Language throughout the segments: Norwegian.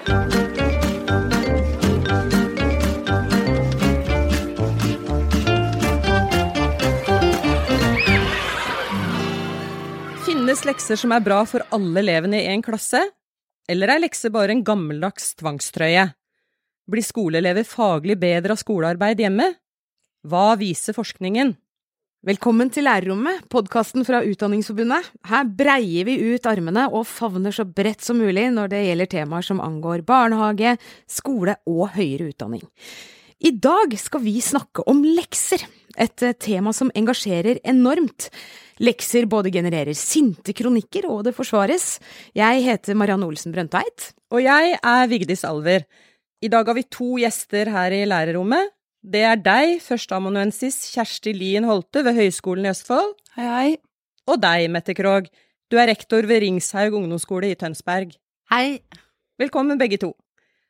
Finnes lekser som er bra for alle elevene i en klasse, eller er lekser bare en gammeldags tvangstrøye? Blir skoleelever faglig bedre av skolearbeid hjemme? Hva viser forskningen? Velkommen til Lærerrommet, podkasten fra Utdanningsforbundet. Her breier vi ut armene og favner så bredt som mulig når det gjelder temaer som angår barnehage, skole og høyere utdanning. I dag skal vi snakke om lekser, et tema som engasjerer enormt. Lekser både genererer sinte kronikker, og det forsvares. Jeg heter Marianne Olsen Brøndteit. Og jeg er Vigdis Alver. I dag har vi to gjester her i lærerrommet. Det er deg, førsteamanuensis Kjersti Lien Holte ved Høgskolen i Østfold. Hei, hei. Og deg, Mette Krogh. Du er rektor ved Ringshaug ungdomsskole i Tønsberg. Hei. Velkommen begge to.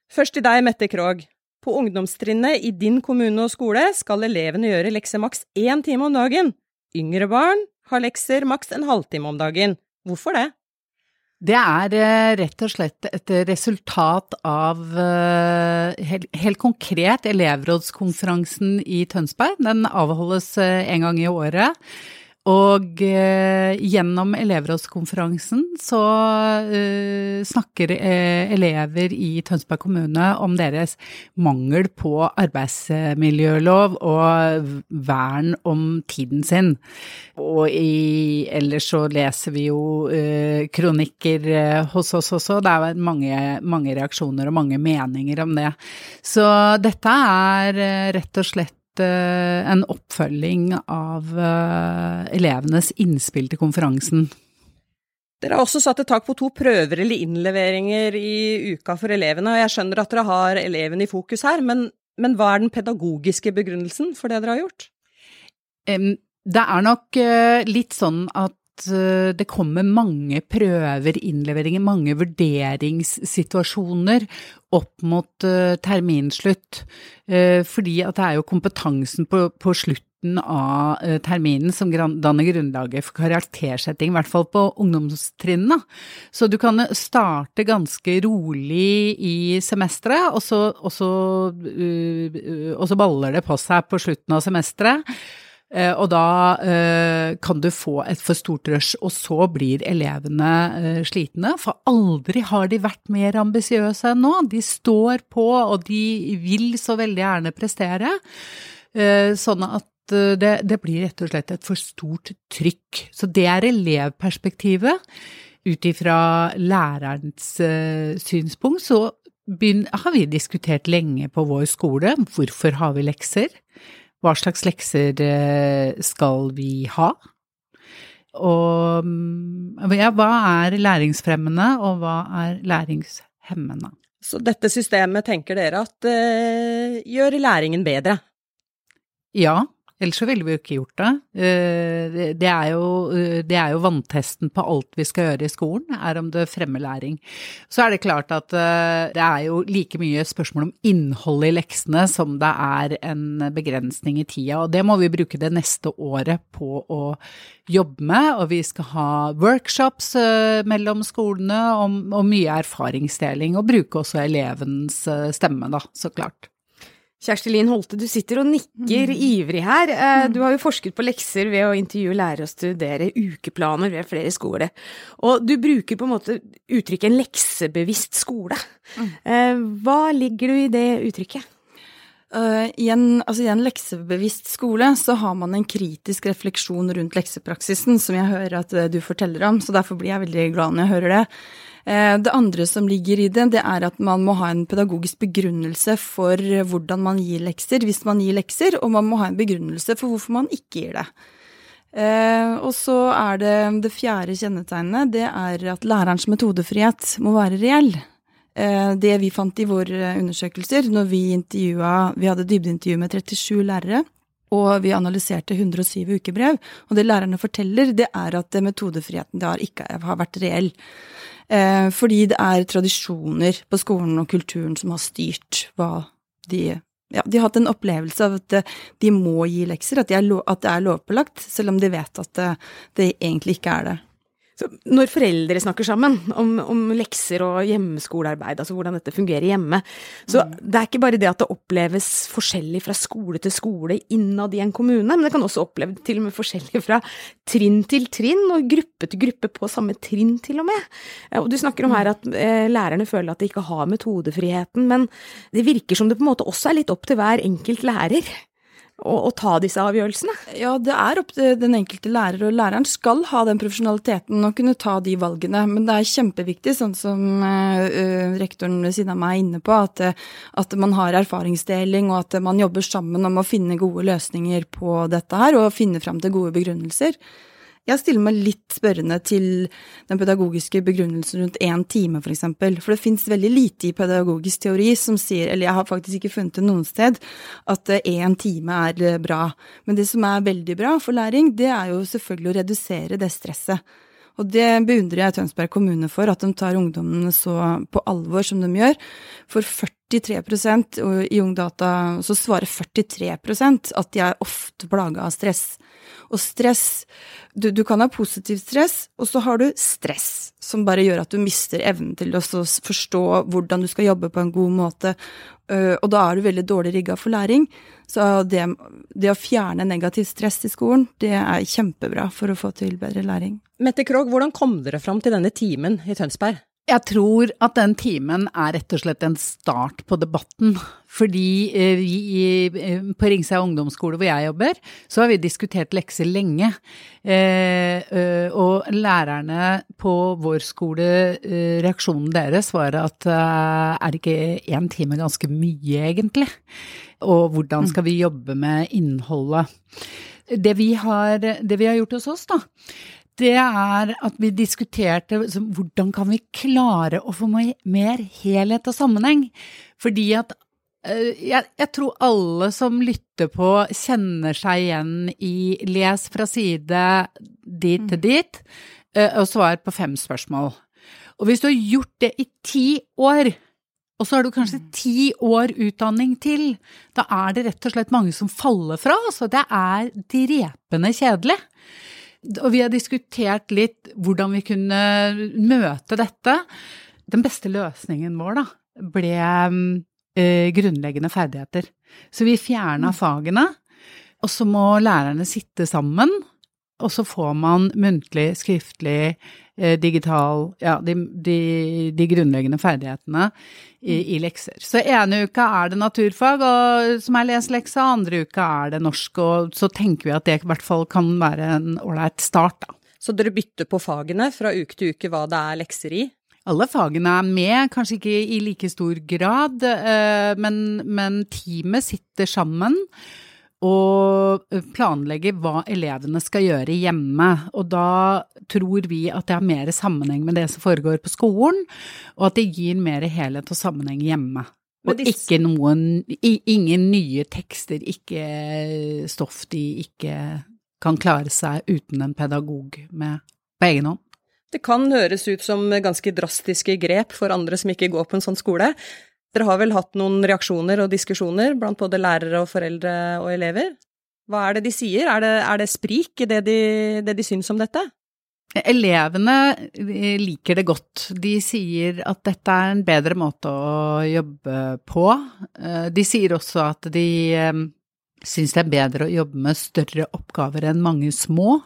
Først til deg, Mette Krogh. På ungdomstrinnet i din kommune og skole skal elevene gjøre lekser maks én time om dagen. Yngre barn har lekser maks en halvtime om dagen. Hvorfor det? Det er eh, rett og slett et resultat av eh, helt, konkret elevrådskonferansen i Tønsberg. Den avholdes eh, en gang i året. Og eh, gjennom elevrådskonferansen så eh, snakker eh, elever i Tønsberg kommune om deres mangel på arbeidsmiljølov og vern om tiden sin. Og i, ellers så leser vi jo eh, kronikker eh, hos oss også. Det er mange, mange reaksjoner og mange meninger om det. Så dette er eh, rett og slett en oppfølging av eh, elevenes innspill til konferansen. Dere har også satt et tak på to prøver eller innleveringer i uka for elevene, og jeg skjønner at dere har elevene i fokus her, men, men hva er den pedagogiske begrunnelsen for det dere har gjort? Det er nok eh, litt sånn at det kommer mange prøver, innleveringer, mange vurderingssituasjoner opp mot terminslutt. Fordi at det er jo kompetansen på, på slutten av terminen som danner grunnlaget for karaktersetting, i hvert fall på ungdomstrinnet. Så du kan starte ganske rolig i semesteret, og og og så baller det på seg på slutten av semesteret. Eh, og da eh, kan du få et for stort rush, og så blir elevene eh, slitne. For aldri har de vært mer ambisiøse enn nå. De står på, og de vil så veldig gjerne prestere. Sånn at det, det blir rett og slett et for stort trykk. Så det er elevperspektivet. Ut ifra lærerens synspunkt så har vi diskutert lenge på vår skole hvorfor har vi lekser. Hva slags lekser eh, skal vi ha? Og mm, ja, hva er læringsfremmende, og hva er læringshemmende? Så dette systemet tenker dere at uh, gjør læringen bedre? Ja, Ellers så ville vi jo ikke gjort det. Eh, det er, jo, eh, det er jo vanntesten på alt vi skal gjøre i skolen, er om det fremmer læring. Så er det klart at eh, det er jo like mye spørsmål om innholdet i leksene som det er en begrensning i tida, og det må vi bruke det neste året på å jobbe med. Og vi skal ha workshops mellom skolene og, mye erfaringsdeling, og bruke også elevens stemme, da, så klart. Kjersti Lien Holte, du sitter og nikker mm. ivrig her. Eh, mm. Du har jo forsket på lekser ved å intervjue lærere og studere ukeplaner ved flere skoler. Og du bruker på en måte uttrykket en leksebevisst skole. Mm. Eh, hva ligger du i det uttrykket? Uh, i, en, altså, I en leksebevisst skole så har man en kritisk refleksjon rundt leksepraksisen, som jeg hører at du forteller om, så derfor blir jeg veldig glad når jeg hører det. Eh, det andre som ligger i det, det er at man må ha en pedagogisk begrunnelse for hvordan man gir lekser, hvis man gir lekser, og man må ha en begrunnelse for hvorfor man ikke gir det. Eh, og så er det det fjerde kjennetegnet, det er at lærerens metodefrihet må være reell. Eh, det vi fant i våre undersøkelser når vi intervjua Vi hadde dybdeintervju med 37 lærere. Og vi analyserte 107 ukebrev. Og det lærerne forteller, det er at metodefriheten har ikke har vært reell. Eh, fordi det er tradisjoner på skolen og kulturen som har styrt hva de ja, de har hatt en opplevelse av at de må gi lekser, at, de lov, at det er lovpålagt, selv om de vet at det, det, egentlig ikke er det. Så når foreldre snakker sammen om, om, lekser og hjemmeskolearbeid, altså hvordan dette fungerer hjemme, så mm. det er ikke bare det at det oppleves forskjellig fra skole til skole innad i en kommune, men det kan også oppleves til og med forskjellig fra trinn til trinn, og gruppe til gruppe på samme trinn til og med. Og du snakker om her at eh, lærerne føler at de ikke har metodefriheten, men det virker som det på en måte også er litt opp til hver enkelt lærer å, å, ta disse avgjørelsene? Ja, det er opp til den enkelte lærer, og læreren skal ha den profesjonaliteten og kunne ta de valgene. Men det er kjempeviktig, sånn som uh, rektoren ved siden av meg er inne på, at, at, man har erfaringsdeling, og at man jobber sammen om å finne gode løsninger på dette her, og finne fram til gode begrunnelser. Jeg stiller meg litt spørrende til den pedagogiske begrunnelsen rundt én time, f.eks. For, eksempel. for det fins veldig lite i pedagogisk teori som sier, eller jeg har faktisk ikke funnet det noen sted, at én time er eh, bra. Men det som er veldig bra for læring, det er jo selvfølgelig å redusere det stresset. Og det beundrer jeg Tønsberg kommune for, at de tar ungdommene så på alvor som de gjør. For 43 og i Ungdata så svarer 43% at de er ofte plaga av stress. Og stress du, du, kan ha positiv stress, og så har du stress, som bare gjør at du mister evnen til å forstå hvordan du skal jobbe på en god måte. Og da er du veldig dårlig rigga for læring. Så det, det, å fjerne negativt stress i skolen, det er kjempebra for å få til bedre læring. Mette Krogh, hvordan kom dere fram til denne timen i Tønsberg? Jeg tror at den timen er rett og slett en start på debatten. Fordi eh, vi eh, på Ringsei ungdomsskole hvor jeg jobber, så har vi diskutert lekser lenge. Eh, og lærerne på vår skole, reaksjonen deres var at er ikke én time ganske mye, egentlig? Og hvordan skal vi jobbe med innholdet? Det vi har, det vi har gjort hos oss, da, det er at vi diskuterte hvordan kan vi klare å få mer helhet og sammenheng. Fordi at uh, jeg, jeg, tror alle som lytter på, kjenner seg igjen i les fra side dit til mm. dit, uh, og svar på fem spørsmål. Og hvis du har gjort det i ti år, og så har du kanskje mm. ti år utdanning til, da er det rett og slett mange som faller fra. Altså, det er drepende kjedelig. Og vi har diskutert litt hvordan vi kunne møte dette. Den beste løsningen vår, da, ble eh, grunnleggende ferdigheter. Så vi fjerna mm. fagene, og så må lærerne sitte sammen, og så får man muntlig, skriftlig, Eh, digital Ja, de, de, de grunnleggende ferdighetene i, i, lekser. Så ene uka er det naturfag og, som er leseleksa, andre uka er det norsk, og så tenker vi at det i hvert fall kan være en ålreit start, da. Så dere bytter på fagene fra uke til uke hva det er lekser i? Alle fagene er med, kanskje ikke i like stor grad, eh, men, men teamet sitter sammen og planlegge hva elevene skal gjøre hjemme. Og da tror vi at det har mer sammenheng med det som foregår på skolen, og at det gir mer helhet og sammenheng hjemme. Og ikke noen Ingen nye tekster, ikke stoff de ikke kan klare seg uten en pedagog med på egen hånd. Det kan høres ut som ganske drastiske grep for andre som ikke går på en sånn skole. Dere har vel hatt noen reaksjoner og diskusjoner blant både lærere og foreldre og elever? Hva er det de sier, er det, er det sprik i det de, det de syns om dette? Elevene liker det godt. De sier at dette er en bedre måte å jobbe på. Eh, de sier også at de eh, syns det er bedre å jobbe med større oppgaver enn mange små.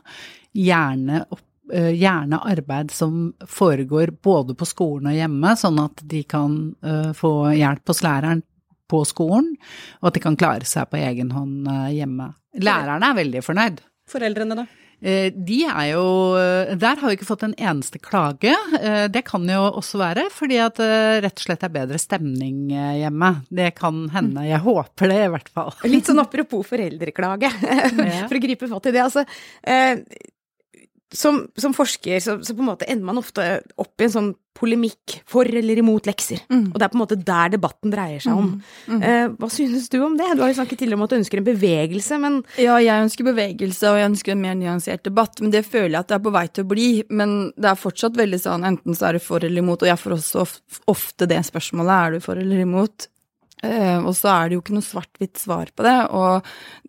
Gjerne opp gjerne arbeid som foregår både på skolen og hjemme, sånn at de kan eh, få hjelp hos læreren på skolen, og at de kan klare seg på egen hånd eh, hjemme. Lærerne er veldig fornøyd. Foreldrene, da? De er jo Der har vi ikke fått en eneste klage. Det kan jo også være fordi at det rett og slett er bedre stemning hjemme. Det kan hende. Jeg håper det, i hvert fall. Litt sånn apropos foreldreklage, for å gripe fatt i det. Altså, som, som forsker så, så, på en måte ender man ofte opp i en sånn polemikk for eller imot lekser. Mm. Og det er på en måte der debatten dreier seg om. Mm. Mm. Eh, hva synes du om det? Du har jo snakket tidligere om at du ønsker en bevegelse, men Ja, jeg ønsker bevegelse, og jeg ønsker en mer nyansert debatt, men det føler jeg at det er på vei til å bli. Men det er fortsatt veldig sånn enten så er du for eller imot, og jeg får også ofte det spørsmålet er du for eller imot. Uh, og så er det jo ikke noe svart-hvitt svar på det. Og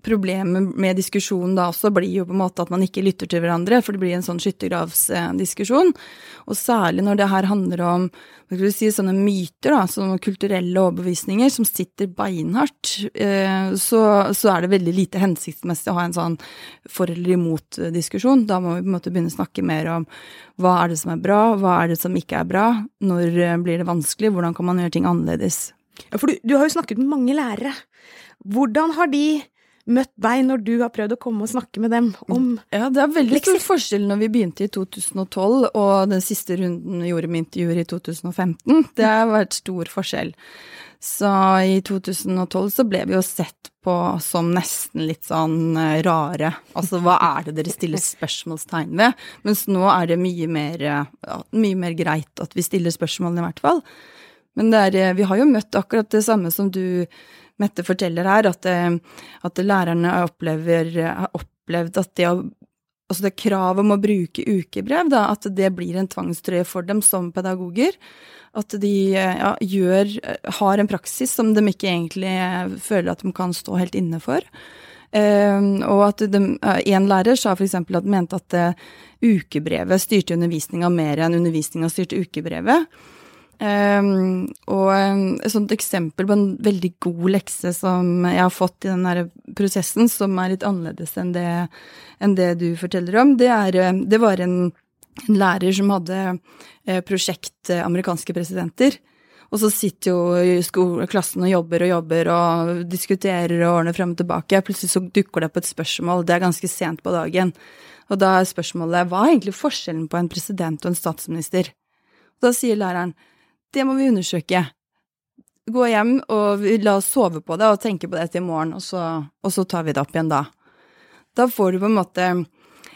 problemet med diskusjonen da også blir jo på en måte at man ikke lytter til hverandre, for det blir en sånn skyttergravsdiskusjon. Og særlig når det her handler om hva skal vi si, sånne myter, da, sånne kulturelle overbevisninger som sitter beinhardt, uh, så, så, er det veldig lite hensiktsmessig å ha en sånn for eller imot-diskusjon. Da må vi på en måte begynne å snakke mer om hva er det som er bra, hva er det som ikke er bra, når blir det vanskelig, hvordan kan man gjøre ting annerledes. Ja, for du, du, har jo snakket med mange lærere. Hvordan har de møtt deg når du har prøvd å komme og snakke med dem om Ja, det er veldig stor forskjell når vi begynte i 2012 og den siste runden vi gjorde med intervjuer i 2015. Det har vært stor forskjell. Så i 2012 så ble vi jo sett på som nesten litt sånn eh, rare. Altså hva er det dere stiller spørsmålstegn ved? Mens nå er det mye mer, ja, mye mer greit at vi stiller spørsmålene, i hvert fall. Men er, eh, vi har jo møtt akkurat det samme som du, Mette, forteller her, at, eh, at lærerne opplever, har opplevd at det, altså det kravet om å bruke ukebrev, da, at det blir en tvangstrøye for dem som pedagoger. At de eh, ja, gjør, har en praksis som de ikke egentlig føler at de kan stå helt inne for. Uh, og at en lærer sa f.eks. at mente at ukebrevet styrte undervisninga mer enn undervisninga styrte ukebrevet. Um, og et sånt eksempel på en veldig god lekse som jeg har fått i den prosessen, som er litt annerledes enn det, enn det du forteller om, det, er, eh, det var en, en, lærer som hadde eh, prosjekt eh, amerikanske presidenter. Og så sitter jo skolen, klassen og jobber og jobber og diskuterer og ordner frem og tilbake. Plutselig så dukker det opp et spørsmål, det er ganske sent på dagen. Og da er spørsmålet hva er egentlig forskjellen på en president og en statsminister? da sier læreren det må vi undersøke. Gå hjem og la oss sove på det og tenke på det til i morgen, og så, og så tar vi det opp igjen da. Da får du på en måte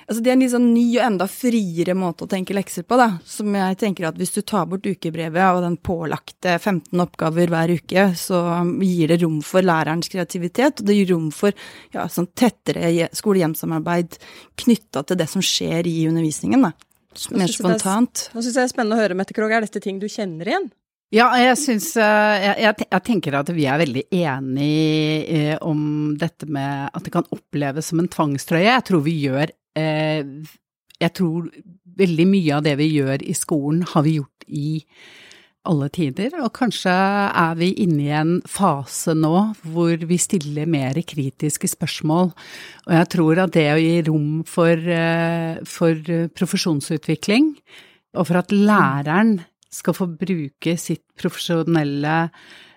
Altså det er en litt sånn ny og enda friere måte å tenke lekser på, da. Som jeg tenker at hvis du tar bort ukebrevet og den pålagte 15 oppgaver hver uke, så gir det rom for lærerens kreativitet, og det gir rom for ja, sånn tettere skole-hjem-samarbeid knytta til det som skjer i undervisningen, da. Mer spontant. Nå syns jeg det er spennende å høre, Mette Krogh. Er dette ting du kjenner igjen? Ja, jeg syns eh, jeg, jeg, tenker at vi er veldig enige eh, om dette med at det kan oppleves som en tvangstrøye. Jeg tror vi gjør eh, Jeg tror veldig mye av det vi gjør i skolen, har vi gjort i alle tider, og kanskje er vi inne i en fase nå hvor vi stiller mer kritiske spørsmål. Og jeg tror at det å gi rom for, eh, for profesjonsutvikling, og for at læreren skal få bruke sitt profesjonelle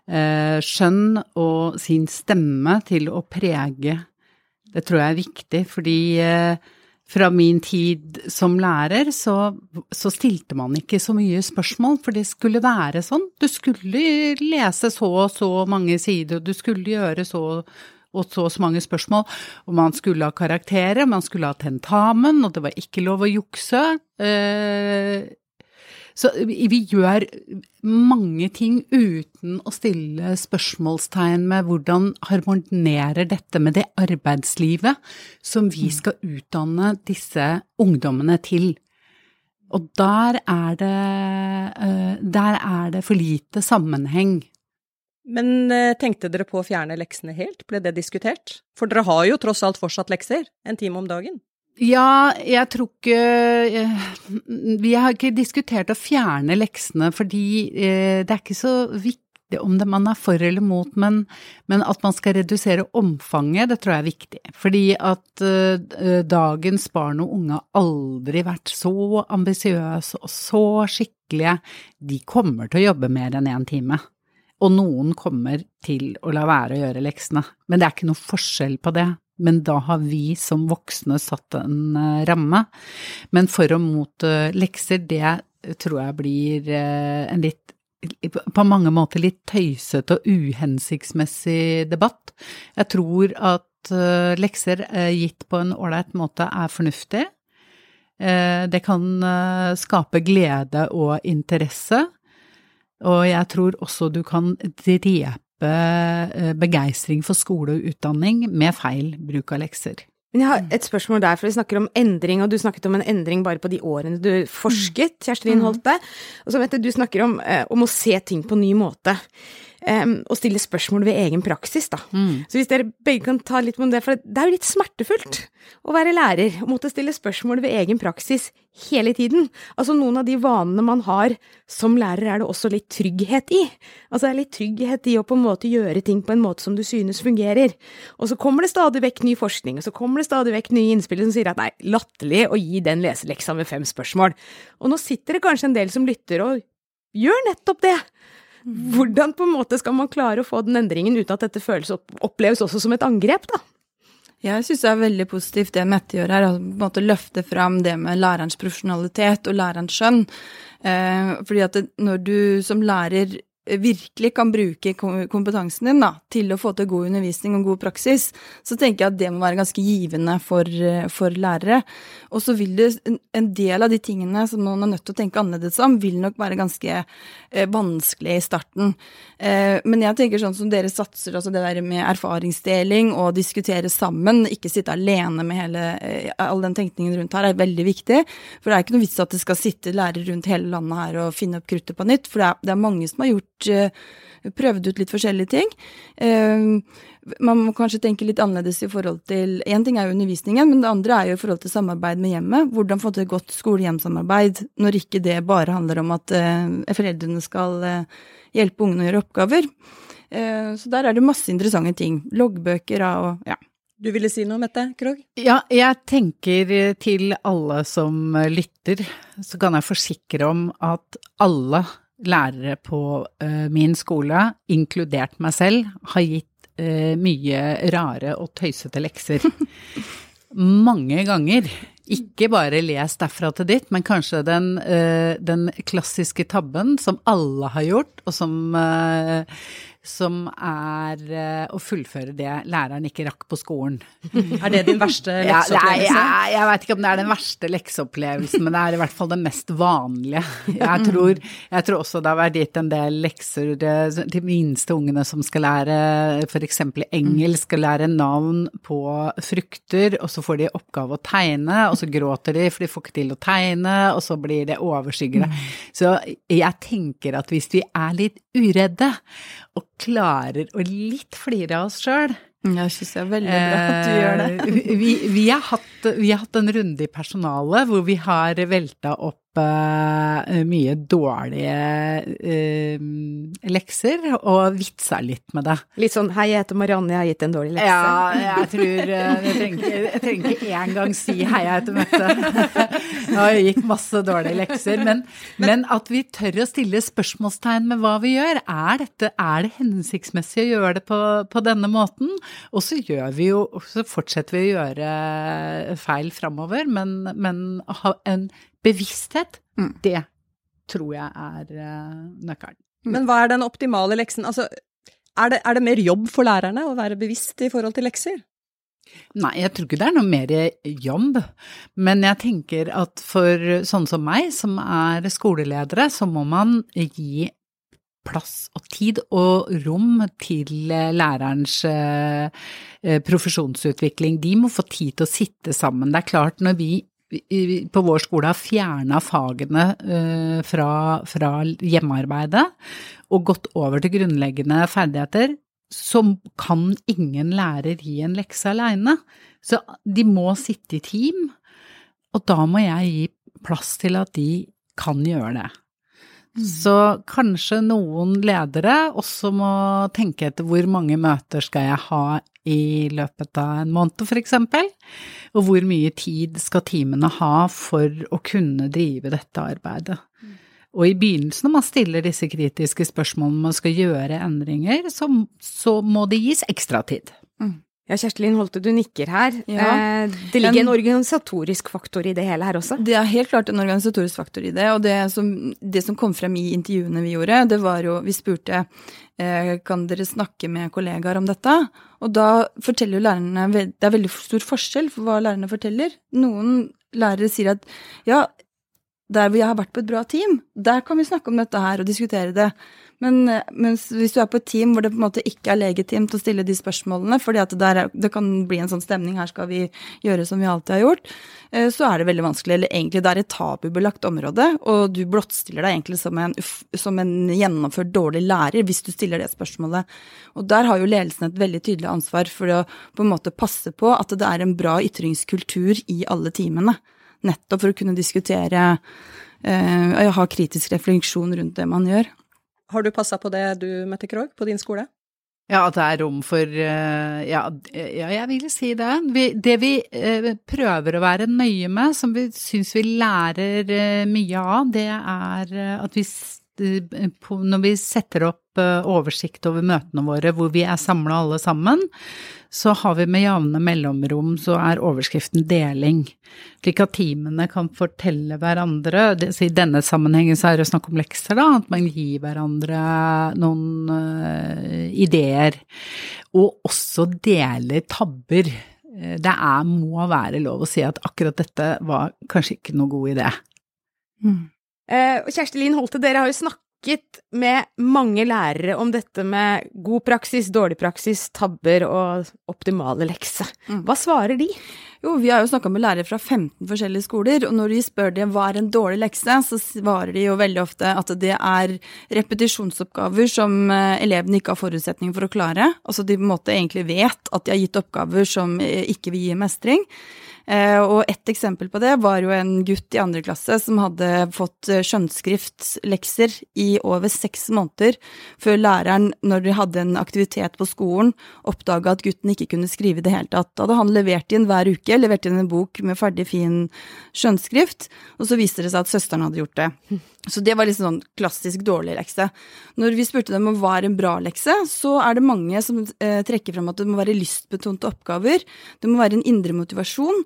eh, skjønn og sin stemme til å prege, det tror jeg er viktig, fordi eh, fra min tid som lærer, så, så, stilte man ikke så mye spørsmål, for det skulle være sånn. Du skulle lese så og så mange sider, og du skulle gjøre så og så og så mange spørsmål, og man skulle ha karakterer, man skulle ha tentamen, og det var ikke lov å jukse. Eh, så vi gjør mange ting uten å stille spørsmålstegn med hvordan harmonerer dette med det arbeidslivet som vi mm. skal utdanne disse ungdommene til. Og der er det, eh, der er det for lite sammenheng. Men eh, tenkte dere på å fjerne leksene helt, ble det diskutert? For dere har jo tross alt fortsatt lekser, en time om dagen? Ja, jeg tror ikke eh, Vi har ikke diskutert å fjerne leksene, fordi eh, det er ikke så viktig om det man er for eller mot, men, men, at man skal redusere omfanget, det tror jeg er viktig. Fordi at uh, dagens barn og unge har aldri vært så ambisiøse og så skikkelige. De kommer til å jobbe mer enn én time. Og noen kommer til å la være å gjøre leksene. Men det er ikke noe forskjell på det men da har vi som voksne satt en eh, ramme. Men for og mot eh, lekser, det tror jeg blir eh, en litt på mange måter litt tøysete og uhensiktsmessig debatt. Jeg tror at lekser gitt på en ålreit måte er fornuftig. Det kan skape glede og interesse. Og jeg tror også du kan drepe skape eh, begeistring for skole og utdanning med feil bruk av lekser. Men jeg har et spørsmål der, for vi snakker om endring, og du snakket om en endring bare på de årene du forsket. Kjerstin mm. Holte. Og så vet du, du snakker om, eh, om å se ting på ny måte. Um, stille spørsmål ved egen praksis, da. Mm. Så hvis dere begge kan ta litt om det, for det er jo litt smertefullt å være lærer, å måtte stille spørsmål ved egen praksis hele tiden. Altså noen av de vanene man har som lærer, er det også litt trygghet i. Altså det er litt trygghet i å på en måte gjøre ting på en måte som du synes fungerer. Og så kommer det stadig vekk ny forskning, og så kommer det stadig vekk nye innspill som sier at nei, latterlig å gi den leseleksa med fem spørsmål. Og nå sitter det kanskje en del som lytter og gjør nettopp det. Hvordan på en måte skal man klare å få den endringen uten at dette føles opp, oppleves også som et angrep, da? Jeg syns det er veldig positivt det Mette gjør her, å løfte fram det med lærerens profesjonalitet og lærerens skjønn. Eh, fordi at det, når du som lærer virkelig kan bruke kompetansen din da, til å få til god undervisning og god praksis, så tenker jeg at det må være ganske givende for, for lærere. Og så vil det en del av de tingene som man er nødt til å tenke annerledes om, vil nok være ganske eh, vanskelig i starten. Eh, men jeg tenker sånn som dere satser, altså det der med erfaringsdeling og diskutere sammen, ikke sitte alene med hele eh, all den tenkningen rundt her, er veldig viktig. For det er ikke noe vits at det skal sitte lærere rundt hele landet her og finne opp kruttet på nytt, for det er, det er mange som har gjort prøvd ut litt forskjellige ting. Man må kanskje tenke litt annerledes i forhold til Én ting er jo undervisningen, men det andre er jo i forhold til samarbeid med hjemmet. Hvordan få til et godt skole-hjem-samarbeid når ikke det bare handler om at foreldrene skal hjelpe ungene å gjøre oppgaver. Så der er det masse interessante ting. Loggbøker og ja. Du ville si noe, Mette Krogh? Ja, jeg tenker til alle som lytter, så kan jeg forsikre om at alle lærere på uh, min skole, inkludert meg selv, har gitt uh, mye rare og tøysete lekser. Mange ganger. Ikke bare les derfra til ditt, men kanskje den, uh, den klassiske tabben som alle har gjort, og som som er å fullføre det læreren ikke rakk på skolen. Er det din verste lekseopplevelse? Ja, jeg, jeg, vet ikke om det er den verste lekseopplevelsen, men det er i hvert fall den mest vanlige. Jeg tror, jeg tror også det har vært gitt en del lekser til de minste ungene som skal lære f.eks. engelsk, skal lære navn på frukter, og så får de oppgave å tegne, og så gråter de for de får ikke til å tegne, og så blir det overskyggende. Så jeg tenker at hvis vi er litt uredde og klarer å litt flire av oss sjøl jeg syns det er veldig bra at du gjør det. vi, vi, har hatt, vi, har hatt, en runde i personalet hvor vi har velta opp mye dårlige uh, lekser og vitser litt med det. Litt sånn 'hei, jeg heter Marianne, jeg har gitt en dårlig lekse'? Ja, jeg tror uh, Jeg trenger, ikke engang si 'hei, jeg heter Mette'. Jeg har gitt masse dårlige lekser. Men, men, at vi tør å stille spørsmålstegn med hva vi gjør. Er, dette, er det hensiktsmessig å gjøre det på, på denne måten? Og så gjør vi jo, så fortsetter vi å gjøre feil framover, men, men ha en bevissthet, mm. det tror jeg er uh, nøkkelen. Men hva er den optimale leksen? Altså, er det, er det mer jobb for lærerne å være bevisst i forhold til lekser? Nei, jeg tror ikke det er noe mer jobb, men jeg tenker at for sånne som meg, som er skoleledere, så må man gi plass og tid og rom til eh, lærerens eh, eh, profesjonsutvikling. De må få tid til å sitte sammen. Det er klart, når vi på vår skole har fjerna fagene fra, fra hjemmearbeidet og gått over til grunnleggende ferdigheter, så kan ingen lærer gi en lekse aleine. Så de må sitte i team, og da må jeg gi plass til at de kan gjøre det. Mm. Så kanskje noen ledere også må tenke etter hvor mange møter skal jeg ha i løpet av en måned, eksempel, og hvor mye tid skal teamene ha for å kunne drive dette arbeidet. Mm. Og i begynnelsen, når man stiller disse kritiske spørsmålene man skal gjøre endringer, så, så må det gis ekstra tid. Mm. Ja, Kjerstelin Holte, du nikker her. Ja. Eh, det ligger en organisatorisk faktor i det hele her også? Det er helt klart en organisatorisk faktor i det. Og det som, det som kom frem i intervjuene vi gjorde, det var jo Vi spurte eh, kan dere snakke med kollegaer om dette. Og da forteller jo lærerne Det er veldig stor forskjell for hva lærerne forteller. Noen lærere sier at ja, der hvor jeg har vært på et bra team, der kan vi snakke om dette her og diskutere det. Men mens hvis du er på et team hvor det på en måte ikke er legitimt å stille de spørsmålene, fordi at det, der, det kan bli en sånn stemning, her skal vi gjøre som vi alltid har gjort, eh, så er det veldig vanskelig. Eller egentlig det er et tabubelagt område, og du blottstiller deg egentlig som en, som en gjennomført dårlig lærer hvis du stiller det spørsmålet. Og der har jo ledelsen et veldig tydelig ansvar for å på en måte passe på at det er en bra ytringskultur i alle teamene. Nettopp for å kunne diskutere eh, ha kritisk refleksjon rundt det man gjør. Har du passa på det du, Mette Krogh, på din skole? Ja, at det er rom for eh, ja, ja, jeg vil si det. Vi, det vi eh, prøver å være nøye med, som vi syns vi lærer mye av, det er at vi når vi setter opp oversikt over møtene våre hvor vi er samla alle sammen, så har vi med jevne mellomrom, så er overskriften deling. Slik at teamene kan fortelle hverandre, i denne sammenhengen så er det snakk om lekser, da, at man gir hverandre noen uh, ideer. Og også deler tabber. Eh, det er, må være lov å si at akkurat dette var kanskje ikke noe god idé. Mm. Kjersti Lien Holte, dere har jo snakket snakket med mange lærere om dette med god praksis, dårlig praksis, tabber og optimale lekse. Mm. Hva svarer de? Jo, vi har jo snakka med lærere fra 15 forskjellige skoler, og når vi spør dem hva er en dårlig lekse, så svarer de jo veldig ofte at det er repetisjonsoppgaver som eh, elevene ikke har forutsetning for å klare. Altså de på en måte egentlig vet at de har gitt oppgaver som eh, ikke vil gi mestring. Eh, og ett eksempel på det var jo en gutt i andre klasse som hadde fått skjønnskriftlekser i over seks måneder før læreren, når de hadde en aktivitet på skolen, oppdaga at gutten ikke kunne skrive i det hele tatt. Da hadde han levert inn hver uke, levert inn en bok med ferdig, fin skjønnskrift, og så viste det seg at søsteren hadde gjort det. Så det var liksom sånn klassisk dårlig lekse. Når vi spurte dem om hva er en bra lekse, så er det mange som eh, trekker frem at det må være lystbetonte oppgaver. Det må være en indre motivasjon.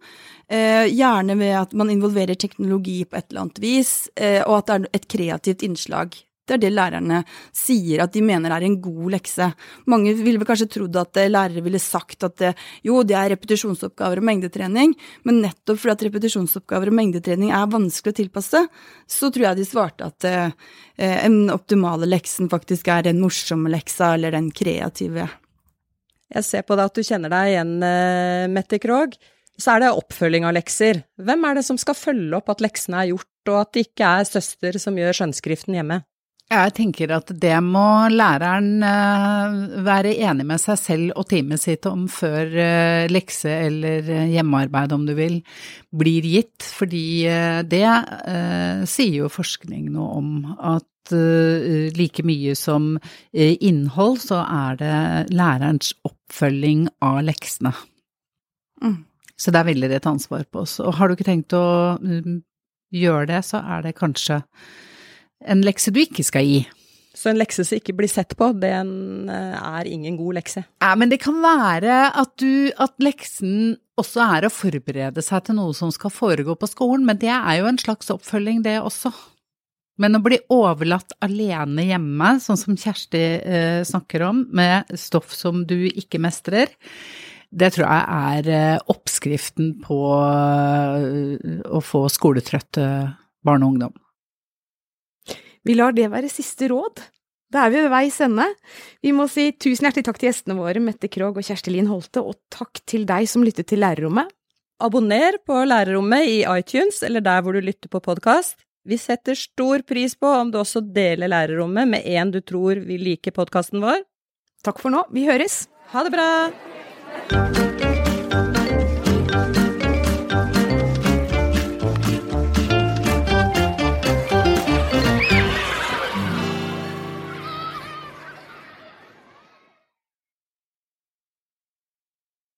Eh, gjerne ved at man involverer teknologi på et eller annet vis, eh, og at det er et kreativt innslag. Det er det lærerne sier at de mener er en god lekse. Mange ville vel kanskje trodd at eh, lærere ville sagt at det, eh, jo, det er repetisjonsoppgaver og mengdetrening, men nettopp fordi at repetisjonsoppgaver og mengdetrening er vanskelig å tilpasse, så tror jeg de svarte at eh, eh optimale leksen faktisk er den morsomme leksa eller den kreative. Jeg ser på deg at du kjenner deg igjen, Mette Krogh. Så er det oppfølging av lekser. Hvem er det som skal følge opp at leksene er gjort, og at det ikke er søster som gjør skjønnskriften hjemme? Jeg tenker at det må læreren eh, være enig med seg selv og teamet sitt om før eh, lekse eller eh, hjemmearbeid, om du vil, blir gitt. Fordi det sier jo forskning noe om at like mye som innhold, så er det lærerens oppfølging av leksene. Mm. Så det er veldig et ansvar på oss. Og har du ikke tenkt å mm, gjøre det, så er det kanskje en lekse du ikke skal gi. Så en lekse som ikke blir sett på, den eh, er ingen god lekse? Ja, men det kan være at, du, at leksen også er å forberede seg til noe som skal foregå på skolen, men det er jo en slags oppfølging, det også. Men å bli overlatt alene hjemme, sånn som Kjersti eh, snakker om, med stoff som du ikke mestrer, det tror jeg er eh, oppskriften på eh, å få skoletrøtte barn og ungdom. Vi lar det være siste råd. Da er vi ved veis ende. Vi må si tusen hjertelig takk til gjestene våre, Mette Krogh og Kjersti Lien Holte, og takk til deg som lyttet til Lærerrommet. Abonner på Lærerrommet i iTunes eller der hvor du lytter på podkast. Vi setter stor pris på om du også deler Lærerrommet med en du tror vil like podkasten vår. Takk for nå, vi høres. Ha det bra!